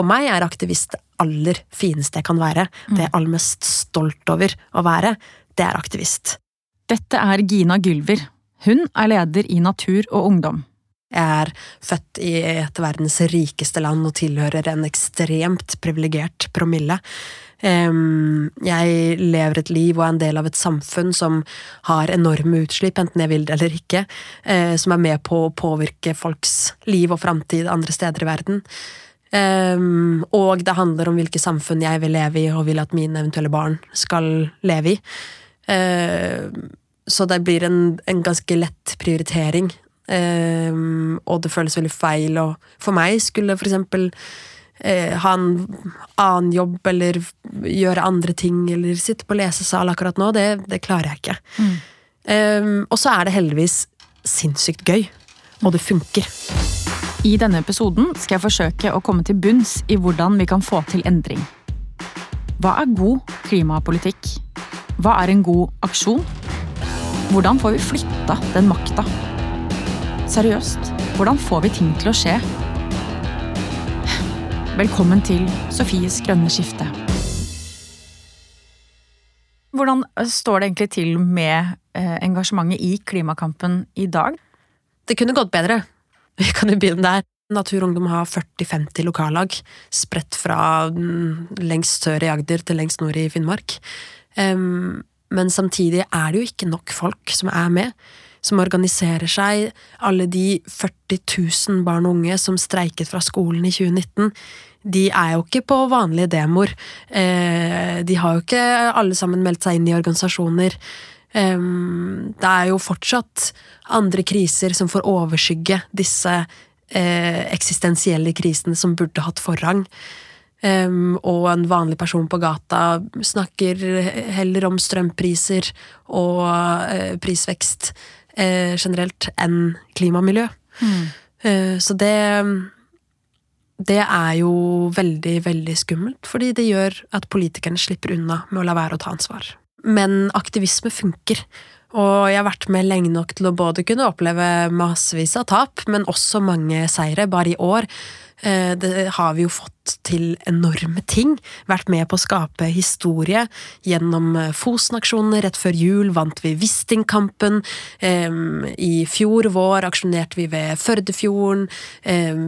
For meg er aktivist det aller fineste jeg kan være. Det jeg er aller mest stolt over å være, det er aktivist. Dette er Gina Gylver. Hun er leder i Natur og Ungdom. Jeg er født i et av verdens rikeste land og tilhører en ekstremt privilegert promille. Jeg lever et liv og er en del av et samfunn som har enorme utslipp, enten jeg vil det eller ikke, eh, som er med på å påvirke folks liv og framtid andre steder i verden. Em, og det handler om hvilke samfunn jeg vil leve i og vil at mine eventuelle barn skal leve i. Uh, så det blir en, en ganske lett prioritering. Um, og det føles veldig feil å for meg skulle for eksempel eh, ha en annen jobb eller gjøre andre ting eller sitte på lesesal akkurat nå. Det, det klarer jeg ikke. Eh, og så er det heldigvis sinnssykt gøy. Og det funker. I denne episoden skal jeg forsøke å komme til bunns i hvordan vi kan få til endring. Hva er god klimapolitikk? Hva er en god aksjon? Hvordan får vi flytta den makta? Seriøst, hvordan får vi ting til å skje? Velkommen til Sofies grønne skifte. Hvordan står det egentlig til med eh, engasjementet i klimakampen i dag? Det kunne gått bedre. Vi kan jo begynne der. Natur Ungdom har 40-50 lokallag, spredt fra mm, lengst sør i Agder til lengst nord i Finnmark. Um, men samtidig er det jo ikke nok folk som er med, som organiserer seg. Alle de 40 000 barn og unge som streiket fra skolen i 2019, de er jo ikke på vanlige demoer. Eh, de har jo ikke alle sammen meldt seg inn i organisasjoner. Em, det er jo fortsatt andre kriser som får overskygge disse eh, eksistensielle krisene som burde hatt forrang. Um, og en vanlig person på gata snakker heller om strømpriser og eh, prisvekst eh, generelt enn klimamiljø. Uh, så det det er jo veldig, veldig skummelt, fordi det gjør at politikerne slipper unna med å la være å ta ansvar. Men aktivisme funker, og jeg har vært med lenge nok til å både kunne oppleve massevis av tap, men også mange seire. Bare i år det har vi jo fått til enorme ting. Vært med på å skape historie gjennom eh, Fosen-aksjonene. Rett før jul vant vi Wisting-kampen. I fjor vår aksjonerte vi ved Førdefjorden.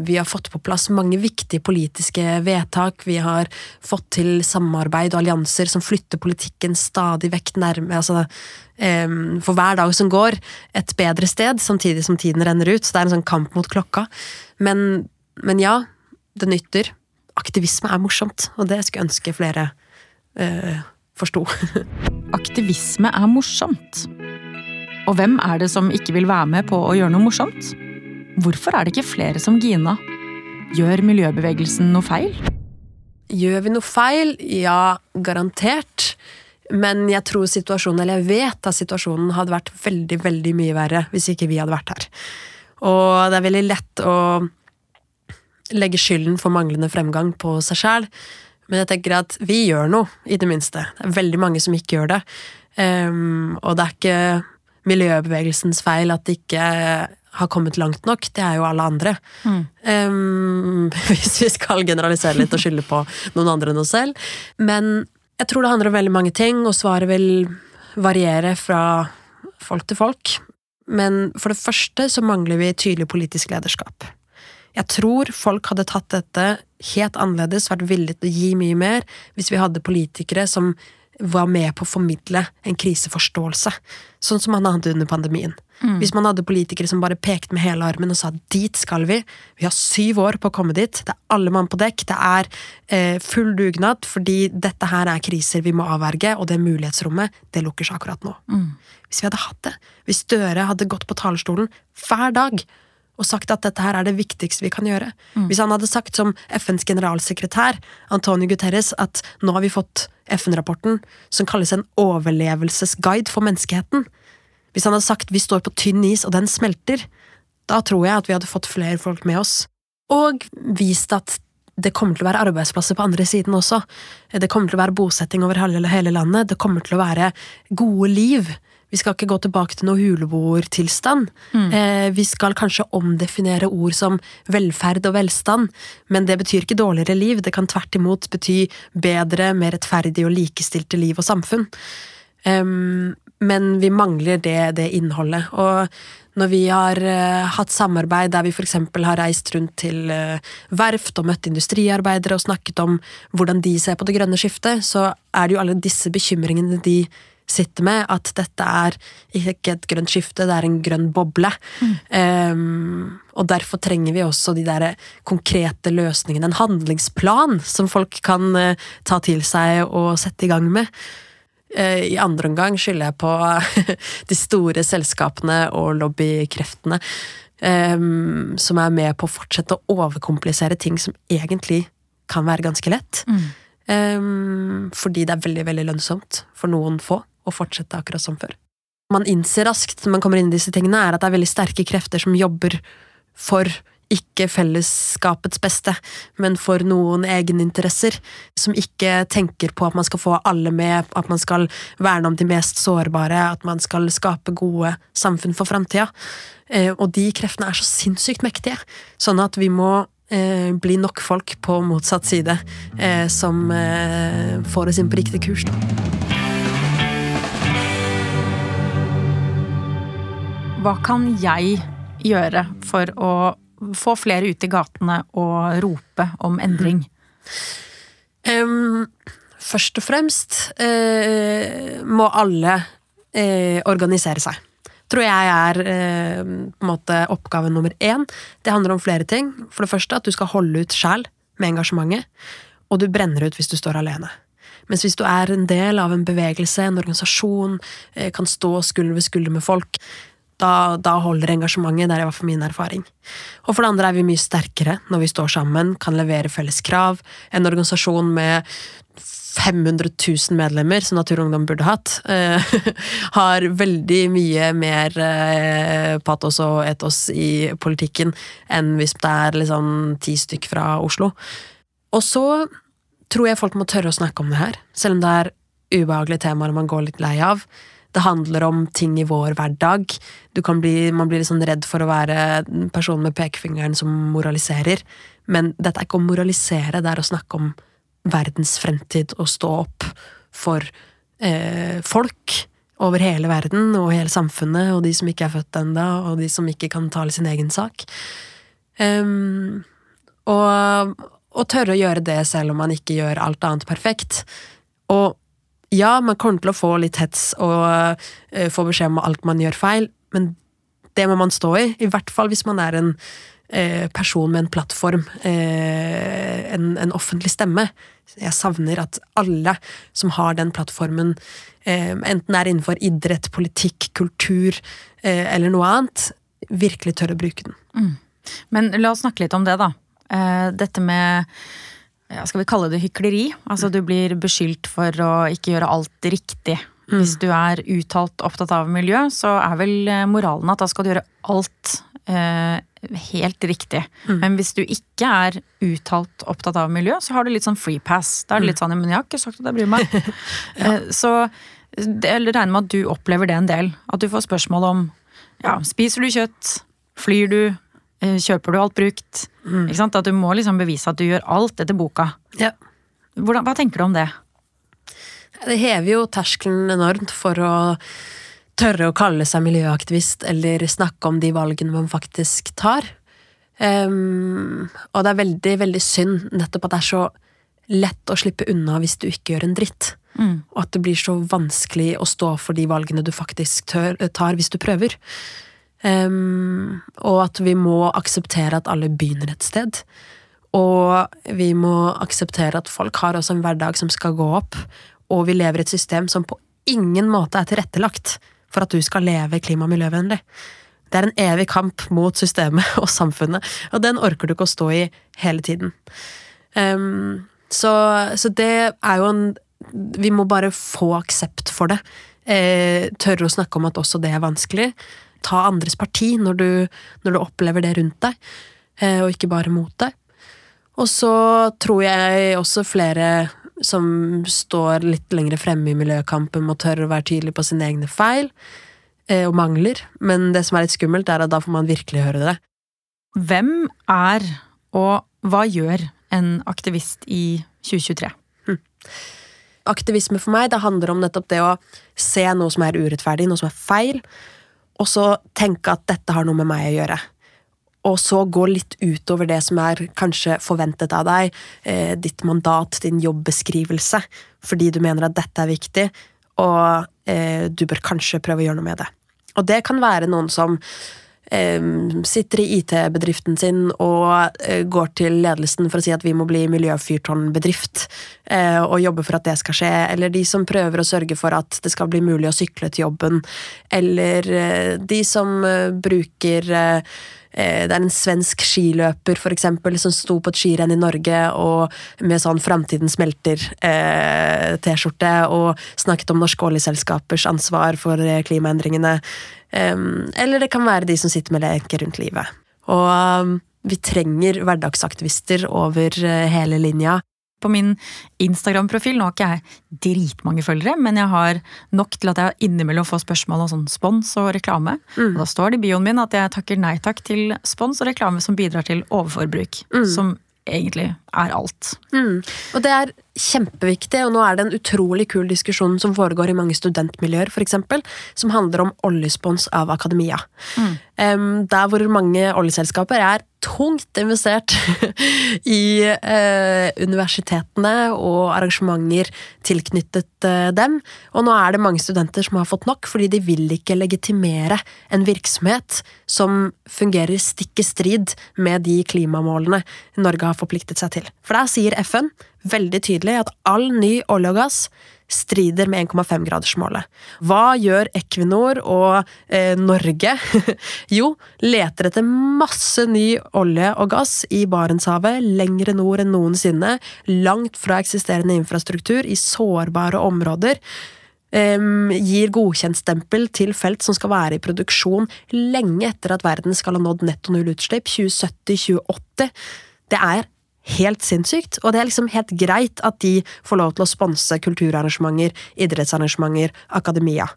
Vi har fått på plass mange viktige politiske vedtak. Vi har fått til samarbeid og allianser som flytter politikken stadig vekk nærme altså, For hver dag som går, et bedre sted, samtidig som tiden renner ut. Så det er en sånn kamp mot klokka. Men, men ja, det nytter. Aktivisme er morsomt, og det skulle jeg ønske flere eh, forsto. Aktivisme er morsomt. Og hvem er det som ikke vil være med på å gjøre noe morsomt? Hvorfor er det ikke flere som Gina? Gjør miljøbevegelsen noe feil? Gjør vi noe feil? Ja, garantert. Men jeg tror situasjonen, eller jeg vet at situasjonen hadde vært veldig, veldig mye verre hvis ikke vi hadde vært her. Og det er veldig lett å legge skylden for manglende fremgang på seg sjæl, men jeg tenker at vi gjør noe, i det minste. Det er veldig mange som ikke gjør det. Um, og det er ikke miljøbevegelsens feil at det ikke har kommet langt nok, det er jo alle andre. Ehm, hvis vi skal generalisere litt og skylde på noen andre enn oss selv. Men jeg tror det handler om veldig mange ting, og svaret vil variere fra folk til folk. Men for det første så mangler vi tydelig politisk lederskap. Jeg tror folk hadde tatt dette helt annerledes, vært villige til å gi mye mer, hvis vi hadde politikere som var med på å formidle en kriseforståelse, sånn som man hadde under pandemien. Hvis man hadde politikere som bare pekte med hele armen og sa dit skal vi, vi har syv år på å komme dit, det er alle mann på dekk, det er eh, full dugnad, fordi dette her er kriser vi må avverge, og det mulighetsrommet, det lukker seg akkurat nå. Hvis vi hadde hatt det, hvis Støre hadde gått på talerstolen hver dag og sagt at dette her er det viktigste vi kan gjøre. Hvis han hadde sagt som FNs generalsekretær, Antonio Guterres, at nå har vi fått FN-rapporten som kalles en overlevelsesguide for menneskeheten. Hvis han hadde sagt vi står på tynn is og den smelter, da tror jeg at vi hadde fått flere folk med oss. Og vist at det kommer til å være arbeidsplasser på andre siden også. Det kommer til å være bosetting over hele landet. Det kommer til å være gode liv vi skal ikke gå tilbake til noe huleboertilstand. Eh, vi skal kanskje omdefinere ord som velferd og velstand, men det betyr ikke dårligere liv. Det kan tvert imot bety bedre, mer rettferdig og likestilte liv og samfunn. Um, men vi mangler det, det innholdet. Og når vi har uh, hatt samarbeid der vi f.eks. har reist rundt til uh, verft og møtt industriarbeidere og snakket om hvordan de ser på det grønne skiftet, så er det jo alle disse bekymringene de sitter med, at dette er ikke et grønt skifte, det er en grønn boble. Em, og derfor trenger vi også de der konkrete løsningene, en handlingsplan som folk kan uh, ta til seg og sette i gang med. Eh, I andre omgang skylder jeg på de store selskapene og lobbykreftene um, som er med på å fortsette å overkomplisere ting som egentlig kan være ganske lett. Em, fordi det er veldig, veldig lønnsomt for noen få å fortsette akkurat som før. Man innser raskt når man kommer inn i disse tingene, er at det er veldig sterke krefter som jobber for ikke fellesskapets beste, men for noen egeninteresser, som ikke tenker på at man skal få alle med, at man skal verne om de mest sårbare, at man skal skape gode samfunn for framtida. Eh, Og de kreftene er så sinnssykt mektige, sånn at vi må eh, bli nok folk på motsatt side eh, som får oss inn på riktig kurs. Da. Hva kan jeg gjøre for å få flere ut i gatene og rope om endring? Um, først og fremst uh, må alle uh, organisere seg. Tror jeg er uh, på en måte oppgave nummer én. Det handler om flere ting. For det første at du skal holde ut sjæl med engasjementet, og du brenner ut hvis du står alene. Mens hvis du er en del av en bevegelse, en organisasjon, kan stå skulder ved skulder med folk, da, da holder engasjementet. Det er i hvert fall min erfaring. Og for det andre er vi mye sterkere når vi står sammen, kan levere felles krav. En organisasjon med 500 000 medlemmer, som Natur og Ungdom burde hatt, eh, har veldig mye mer eh, patos og etos i politikken enn hvis det er liksom ti stykk fra Oslo. Og så tror jeg folk må tørre å snakke om det her, selv om det er ubehagelige temaer man går litt lei av. Det handler om ting i vår hverdag. Bli, man blir litt sånn redd for å være en person med pekefingeren som moraliserer. Men dette er ikke å moralisere, det er å snakke om verdens fremtid og stå opp for eh, folk over hele verden og hele samfunnet, og de som ikke er født ennå, og de som ikke kan tale sin egen sak. Um, og, og tørre å gjøre det selv om man ikke gjør alt annet perfekt. Og ja, man kommer til å få litt hets og uh, få beskjed om alt man gjør feil, men det må man stå i. I hvert fall hvis man er en uh, person med en plattform, eh, en, en offentlig stemme. Jeg savner at alle som har den plattformen, enten er innenfor idrett, politikk, kultur eller noe annet, virkelig tør å bruke den. Men la oss snakke litt om det, da. Dette med ja, skal vi kalle det hykleri? Altså du blir beskyldt for å ikke gjøre alt riktig. Hvis du er uttalt opptatt av miljø, så er vel eh, moralen at da skal du gjøre alt eh, helt riktig. Men hvis du ikke er uttalt opptatt av miljø, så har du litt sånn free pass. Da er det litt sånn, men jeg har ikke sagt at jeg bryr meg. Eh, Så det- regner med at du opplever det en del. At du får spørsmål om ja, spiser du kjøtt, flyr du, kjøper du alt brukt? Ikke sant? At du må liksom bevise at du gjør alt etter boka. Ja. Hvordan, hva tenker du om det? Det hever jo terskelen enormt for å tørre å kalle seg miljøaktivist eller snakke om de valgene man faktisk tar. Um, og det er veldig, veldig synd nettopp at det er så lett å slippe unna hvis du ikke gjør en dritt. Og at det blir så vanskelig å stå for de valgene du faktisk tør, tar hvis du prøver. Ehm, og at vi må akseptere at alle begynner et sted. Og vi må akseptere at folk har også en hverdag som skal gå opp, og vi lever i et system som på ingen måte er tilrettelagt for at du skal leve klima- og miljøvennlig. Det er en evig kamp mot systemet og samfunnet, og den orker du ikke å stå i hele tiden. Um, så, så det er jo en Vi må bare få aksept for det. Eh, tørre å snakke om at også det er vanskelig. Ta andres parti når du, når du opplever det rundt deg, eh, og ikke bare mot deg. Og så tror jeg også flere som står litt lenger fremme i miljøkampen må tørre å være tydelig på sine egne feil eh, og mangler. Men det som er litt skummelt, er at da får man virkelig høre det. Hvem er, og hva gjør, en aktivist i 2023? Hm. Aktivisme for meg, det handler om nettopp det å se noe som er urettferdig, noe som er feil, og så tenke at dette har noe med meg å gjøre og så gå litt utover det som er kanskje forventet av deg, eh, ditt mandat, din jobbeskrivelse, fordi du mener at dette er viktig, og eh, du bør kanskje prøve å gjøre noe med det. Og det kan være noen som sitter i IT-bedriften sin og eh, går til ledelsen for å si at vi må bli miljøfyrtårnbedrift, eh, og jobbe for at det skal skje, eller de som prøver å sørge for at det skal bli mulig å sykle til jobben, eller eh, de som bruker det er en svensk skiløper for eksempel, som sto på et skirenn i Norge og med sånn 'Framtiden smelter'-T-skjorte eh, og snakket om norske oljeselskapers ansvar for klimaendringene. Eller det kan være de som sitter med lenker rundt livet. Og vi trenger hverdagsaktivister over hele linja på min Instagram-profil. Nå har ikke jeg dritmange følgere, men jeg har nok til at jeg innimellom får spørsmål om sånn spons og reklame. Mm. Og da står det i bioen min at jeg takker nei takk til spons og reklame som bidrar til overforbruk. Mm. Som egentlig er alt. Mm. Og det er kjempeviktig, og nå er det en utrolig kul diskusjon som foregår i mange studentmiljøer, f.eks., som handler om oljespons av akademia. Mm. Um, der hvor mange oljeselskaper er tungt investert i uh, universitetene og arrangementer tilknyttet uh, dem. Og nå er det mange studenter som har fått nok, fordi de vil ikke legitimere en virksomhet som fungerer stikk i strid med de klimamålene Norge har forpliktet seg til. For der sier FN veldig tydelig at all ny olje og gass strider med 1,5-gradersmålet. Hva gjør Equinor og eh, Norge? jo, leter etter masse ny olje og gass i Barentshavet, lengre nord enn noensinne, langt fra eksisterende infrastruktur, i sårbare områder. Um, gir godkjentstempel til felt som skal være i produksjon lenge etter at verden skal ha nådd netto null utslipp, 2070-2080. Det er helt sinnssykt. Og det er liksom helt greit at de får lov til å sponse kulturarrangementer, idrettsarrangementer, akademia.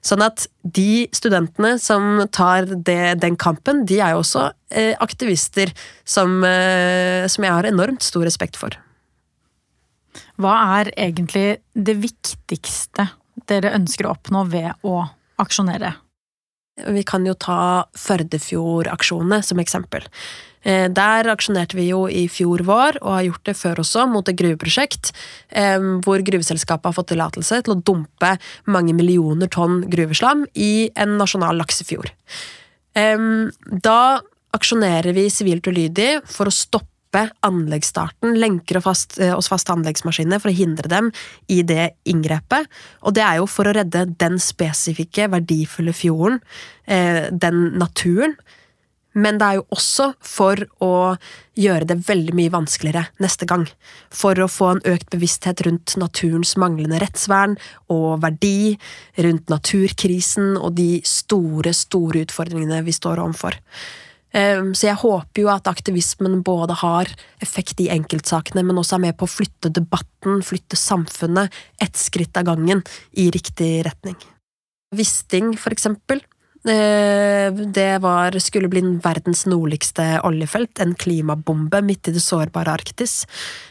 Sånn at de studentene som tar det, den kampen, de er jo også eh, aktivister som, eh, som jeg har enormt stor respekt for. Hva er egentlig det viktigste dere ønsker å oppnå ved å aksjonere? Vi kan jo ta Førdefjord-aksjonene som eksempel. Eh, der aksjonerte vi jo i fjor vår, og har gjort det før også, mot et gruveprosjekt eh, hvor gruveselskapet har fått tillatelse til å dumpe mange millioner tonn gruveslam i en nasjonal laksefjord. Da aksjonerer vi sivilt ulydig for å stoppe anleggsstarten, lenker og fast, eh, oss faste anleggsmaskiner for å hindre dem i det inngrepet. Og det er jo for å redde den spesifikke, verdifulle fjorden, den naturen, men det er jo også for å gjøre det veldig mye vanskeligere neste gang. For å få en økt bevissthet rundt naturens manglende rettsvern og verdi, rundt naturkrisen og de store, store utfordringene vi står overfor. Ehm, så jeg håper jo at aktivismen både har effekt i enkeltsakene, men også er med på å flytte debatten, flytte samfunnet ett skritt av gangen i riktig retning. Wisting, for eksempel, det var, skulle bli verdens nordligste oljefelt, en klimabombe midt i det sårbare Arktis.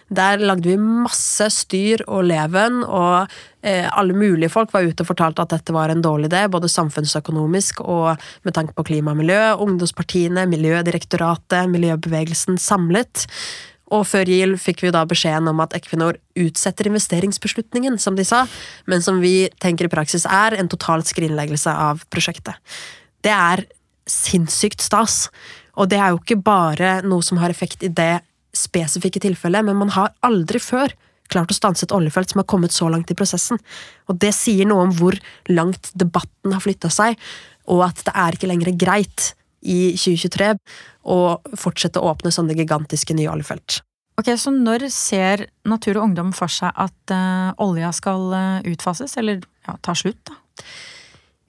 Der lagde vi masse styr og leven, og eh, alle mulige folk var ute og fortalte at dette var en dårlig idé, både samfunnsøkonomisk og med tanke på klima og miljø. Ungdomspartiene, Miljødirektoratet, miljøbevegelsen samlet. Og før jul fikk vi da beskjeden om at Equinor utsetter investeringsbeslutningen, som de sa, men som vi tenker i praksis er en total skrinleggelse av prosjektet. Det er sinnssykt stas. Og det er jo ikke bare noe som har effekt i det spesifikke tilfellet, men man har aldri før klart å stanse et oljefelt som har kommet så langt i prosessen. Og det sier noe om hvor langt debatten har flytta seg, og at det er ikke lenger greit i 2023 og fortsette å åpne sånne gigantiske nye oljefelt. Ok, Så når ser Natur og Ungdom for seg at uh, olja skal uh, utfases, eller ja, ta slutt? da?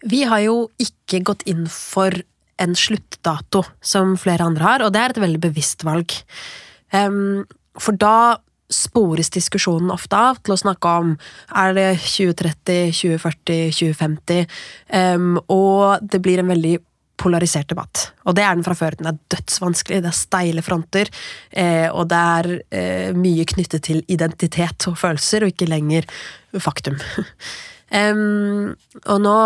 Vi har jo ikke gått inn for en sluttdato, som flere andre har, og det er et veldig bevisst valg. Um, for da spores diskusjonen ofte av til å snakke om er det 2030, 2040, 2050, um, og det blir en veldig polarisert debatt. Og det er den fra før. Den er dødsvanskelig, det er steile fronter, eh, og det er eh, mye knyttet til identitet og følelser, og ikke lenger faktum. um, og nå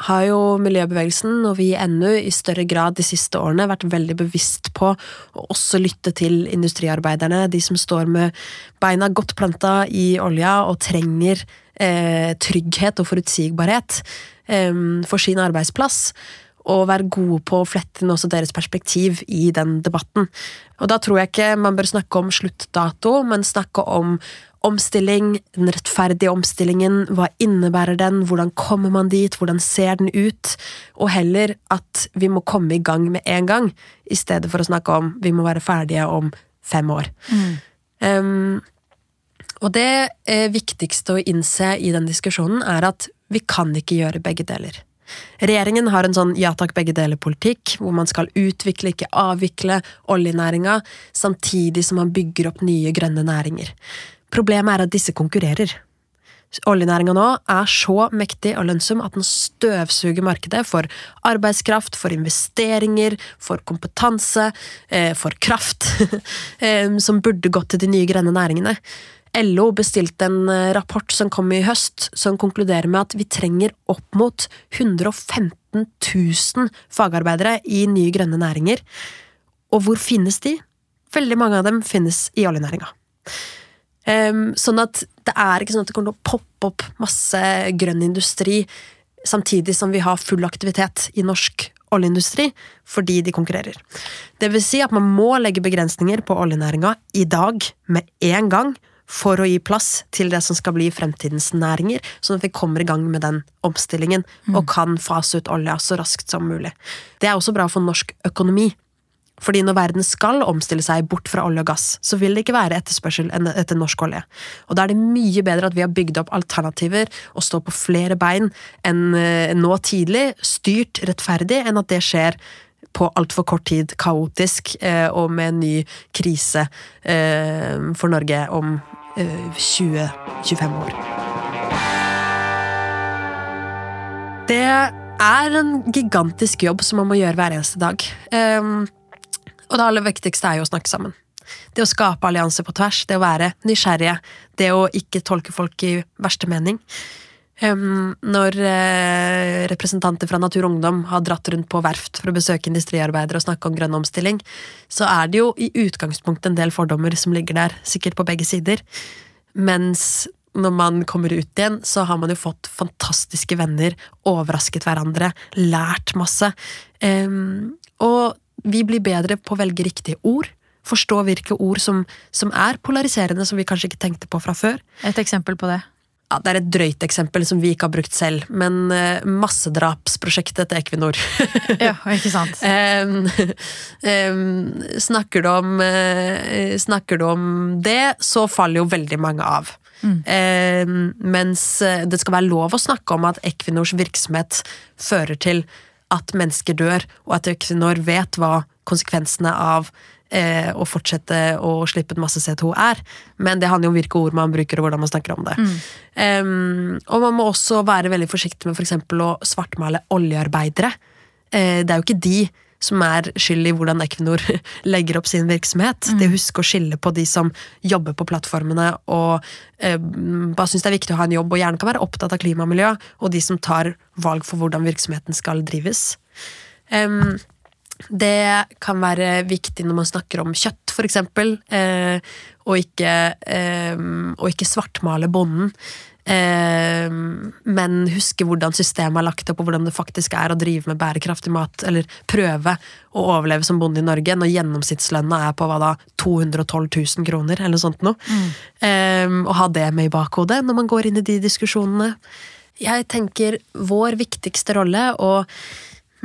har jo miljøbevegelsen og vi i i større grad de siste årene vært veldig bevisst på å også lytte til industriarbeiderne, de som står med beina godt planta i olja og trenger eh, trygghet og forutsigbarhet for sin arbeidsplass. Og være gode på å flette inn også deres perspektiv i den debatten. Og da tror jeg ikke man bør snakke om sluttdato, men snakke om Omstilling, den rettferdige omstillingen, hva innebærer den, hvordan kommer man dit, hvordan ser den ut? Og heller at vi må komme i gang med en gang, i stedet for å snakke om vi må være ferdige om fem år. Mm. Um, og det eh, viktigste å innse i den diskusjonen er at vi kan ikke gjøre begge deler. Regjeringen har en sånn ja takk, begge deler-politikk, hvor man skal utvikle, ikke avvikle oljenæringa, samtidig som man bygger opp nye grønne næringer. Problemet er at disse konkurrerer. Oljenæringa nå er så mektig og lønnsom at den støvsuger markedet for arbeidskraft, for investeringer, for kompetanse, eh, for kraft, eh, som burde gått til de nye grønne næringene. LO bestilte en eh, rapport som kom i høst, som konkluderer med at vi trenger opp mot 115 000 fagarbeidere i nye grønne næringer. Og hvor finnes de? Veldig mange av dem finnes i oljenæringa. Um, sånn at det er ikke sånn at det kommer til å poppe opp masse grønn industri samtidig som vi har full aktivitet i norsk oljeindustri, fordi de konkurrerer. Det vil si at man må legge begrensninger på oljenæringa i dag, med en gang, for å gi plass til det som skal bli fremtidens næringer, sånn at vi kommer i gang med den omstillingen mm. og kan fase ut olja så raskt som mulig. Det er også bra for norsk økonomi. Fordi når verden skal omstille seg bort fra olje og gass, så vil det ikke være etterspørsel etter norsk olje. Og da er det mye bedre at vi har bygd opp alternativer og står på flere bein enn eh, nå tidlig, styrt rettferdig, enn at det skjer på altfor kort tid, kaotisk, eh, og med en ny krise eh, for Norge om 20-25 år. Det er en gigantisk jobb som man må gjøre hver eneste dag. Og det aller viktigste er jo å snakke sammen. Det å skape allianser på tvers, det å være nysgjerrige, det å ikke tolke folk i verste mening. Um, når uh, representanter fra Natur og Ungdom har dratt rundt på verft for å besøke industriarbeidere og snakke om grønn omstilling, så er det jo i utgangspunktet en del fordommer som ligger der, sikkert på begge sider. Mens når man kommer ut igjen, så har man jo fått fantastiske venner, overrasket hverandre, lært masse. Um, og vi blir bedre på å velge riktige ord. Forstå hvilke ord som, som, er polariserende, som vi kanskje ikke tenkte på fra før. Et eksempel på det? Ja, Det er et drøyt eksempel som vi ikke har brukt selv, men uh, massedrapsprosjektet til Equinor. ja, ikke sant. um, um, snakker, du om, uh, snakker du om det, så faller jo veldig mange av. Mm. Um, mens det skal være lov å snakke om at Equinors virksomhet fører til at mennesker dør, og at Equinor vet hva konsekvensene av eh, å fortsette å slippe ut masse CO2 er. Men det handler jo om hvilke ord man bruker og hvordan man snakker om det. Mm. Um, og man må også være veldig forsiktig med f.eks. For å svartmale oljearbeidere. Eh, det er jo ikke de som er skyld i hvordan Equinor legger opp sin virksomhet. Mm. Det å huske å skille på de som jobber på plattformene og eh, bare syns det er viktig å ha en jobb og gjerne kan være opptatt av klima og miljø, og de som tar valg for hvordan virksomheten skal drives. Um, det kan være viktig når man snakker om kjøtt, eksempel, eh, og, ikke, eh, og ikke svartmale bonden. Eh, men huske hvordan systemet er lagt opp, og hvordan det faktisk er å drive med bærekraftig mat, eller prøve å overleve som bonde i Norge, når gjennomsnittslønna er på hva da, 212 000 kroner, eller sånt noe. Mm. Eh, og ha det med i bakhodet når man går inn i de diskusjonene. Jeg tenker vår viktigste rolle, og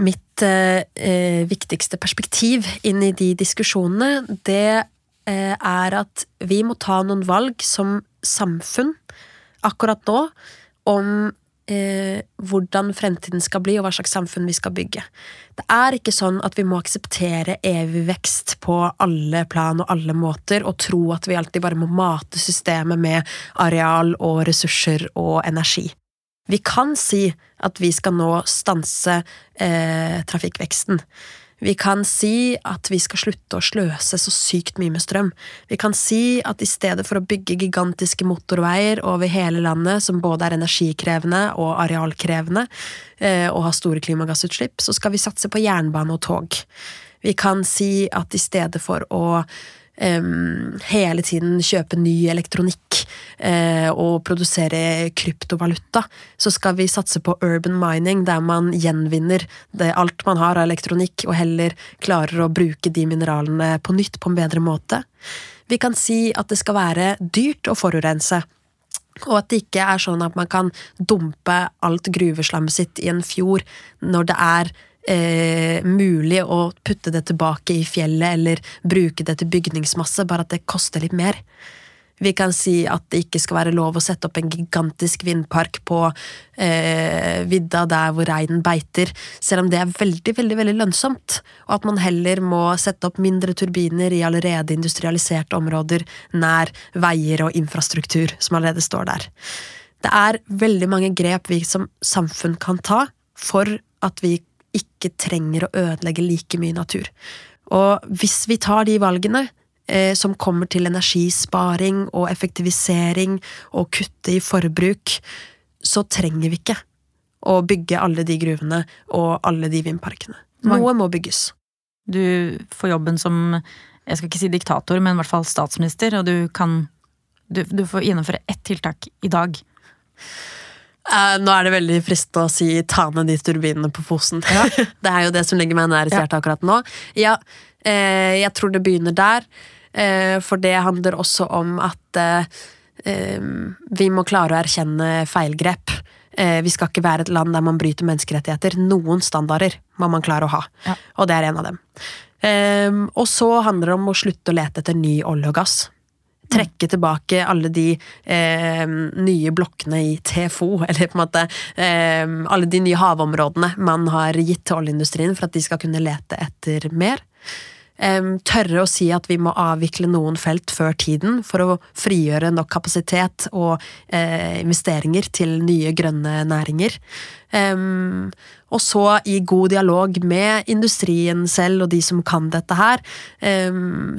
mitt eh, eh viktigste perspektiv inn i de diskusjonene, det eh, er at vi må ta noen valg som samfunn akkurat nå om eh, hvordan fremtiden skal bli, og hva slags samfunn vi skal bygge. Det er ikke sånn at vi må akseptere evig vekst på alle plan og alle måter, og tro at vi alltid bare må mate systemet med areal og ressurser og energi. Vi kan si at vi skal nå stanse eh, trafikkveksten. Vi kan si at vi skal slutte å sløse så sykt mye med strøm. Vi kan si at i stedet for å bygge gigantiske motorveier over hele landet, som både er energikrevende og arealkrevende, eh, og har store klimagassutslipp, så skal vi satse på jernbane og tog. Vi kan si at i stedet for å um, hele tiden kjøpe ny elektronikk uh, og produsere kryptovaluta, så skal vi satse på urban mining, der man gjenvinner det, alt man har av elektronikk, og heller klarer å bruke de mineralene på nytt på en bedre måte. Vi kan si at det skal være dyrt å forurense. Og at det ikke er sånn at man kan dumpe alt gruveslammet sitt i en fjord når det er eh, mulig å putte det tilbake i fjellet eller bruke det til bygningsmasse, bare at det koster litt mer. Vi kan si at det ikke skal være lov å sette opp en gigantisk vindpark på eh, vidda der hvor reinen beiter, selv om det er veldig veldig, veldig lønnsomt, og at man heller må sette opp mindre turbiner i allerede industrialiserte områder nær veier og infrastruktur som allerede står der. Det er veldig mange grep vi som samfunn kan ta for at vi ikke trenger å ødelegge like mye natur. Og hvis vi tar de valgene, eh, som kommer til energisparing og effektivisering og kutte i forbruk, så trenger vi ikke å bygge alle de gruvene og alle de vindparkene. Noe må bygges. Du får jobben som, jeg skal ikke si diktator, men i hvert fall statsminister, og du kan Du, du får gjennomføre ett tiltak i dag. Uh, nå er det veldig fristende å si 'ta ned de turbinene på Fosen'. Ja. det er jo det som ligger meg nær i hjertet akkurat nå. Ja, uh, jeg tror det begynner der, uh, for det handler også om at vi må klare å erkjenne feilgrep. vi skal ikke være et land der man bryter menneskerettigheter. Noen standarder må man klare å ha, ja. og det er en av dem. og så handler det om å slutte å lete etter ny olje og gass trekke tilbake alle de eh, nye blokkene i TFO, eller på en måte eh, alle de nye havområdene man har gitt til oljeindustrien for at de skal kunne lete etter mer. Eh, tørre å si at vi må avvikle noen felt før tiden for å frigjøre nok kapasitet og eh, investeringer til nye grønne næringer. Og så i god dialog med industrien selv og de som kan dette her,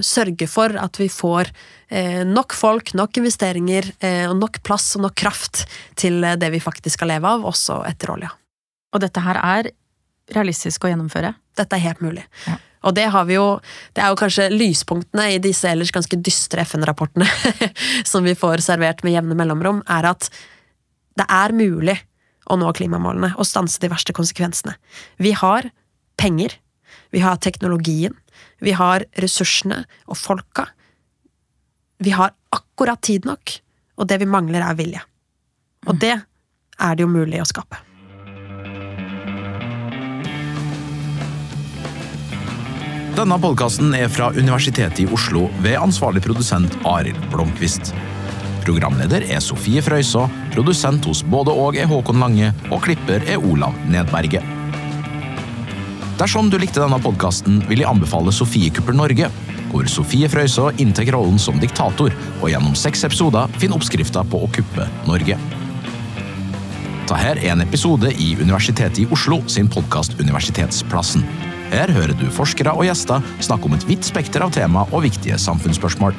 sørge for at vi får uh, nok folk, nok investeringer uh, og nok plass og nok kraft til det vi faktisk skal leve av, også etter olja. Og dette her er realistisk å gjennomføre? Dette er helt mulig. Ja. Og det har vi jo Det er jo kanskje lyspunktene i disse ellers ganske dystre FN-rapportene som vi får servert med jevne mellomrom, er at det er mulig å nå klimamålene og stanse de verste konsekvensene. Vi har penger, vi har teknologien, vi har ressursene og folka. Vi har akkurat tid nok, og det vi mangler, er vilje. Og det er det jo mulig å skape. Denne podkasten er fra Universitetet i Oslo ved ansvarlig produsent Arild Blomkvist. Programleder er Sofie Frøysaa, produsent hos både og er Håkon Lange, og klipper er Olav Nedberget. Dersom du likte denne podkasten, vil jeg anbefale Sofiekupper Norge, hvor Sofie Frøysaa inntar rollen som diktator, og gjennom seks episoder finner oppskrifter på å kuppe Norge. Dette er en episode i Universitetet i Oslo sin podkast Universitetsplassen. Her hører du forskere og gjester snakke om et vidt spekter av tema og viktige samfunnsspørsmål.